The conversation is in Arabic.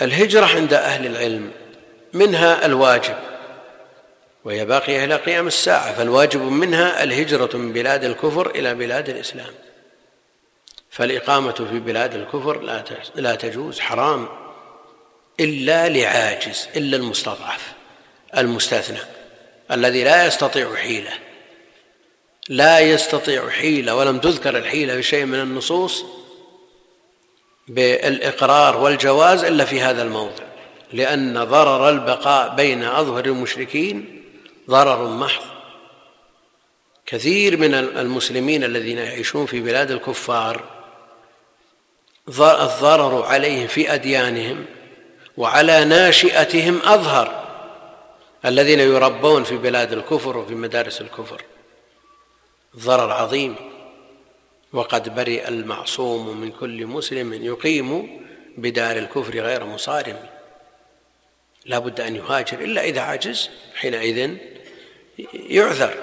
الهجرة عند أهل العلم منها الواجب وهي باقية إلى قيام الساعة فالواجب منها الهجرة من بلاد الكفر إلى بلاد الإسلام. فالإقامة في بلاد الكفر لا تجوز حرام إلا لعاجز إلا المستضعف المستثنى الذي لا يستطيع حيلة. لا يستطيع حيلة ولم تذكر الحيلة في شيء من النصوص بالإقرار والجواز إلا في هذا الموضع لأن ضرر البقاء بين أظهر المشركين ضرر محض. كثير من المسلمين الذين يعيشون في بلاد الكفار الضرر عليهم في أديانهم وعلى ناشئتهم أظهر الذين يربون في بلاد الكفر وفي مدارس الكفر. ضرر عظيم. وقد برئ المعصوم من كل مسلم يقيم بدار الكفر غير مصارم. لا بد أن يهاجر إلا إذا عجز حينئذ يعذر.